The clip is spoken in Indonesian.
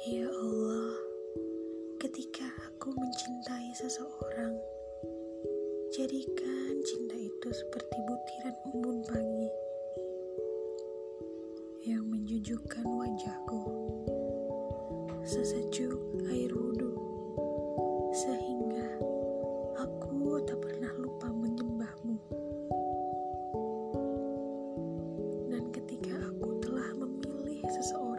Ya Allah, ketika aku mencintai seseorang, jadikan cinta itu seperti butiran embun pagi yang menjunjukkan wajahku, sesejuk air wudhu, sehingga aku tak pernah lupa menyembahmu. Dan ketika aku telah memilih seseorang,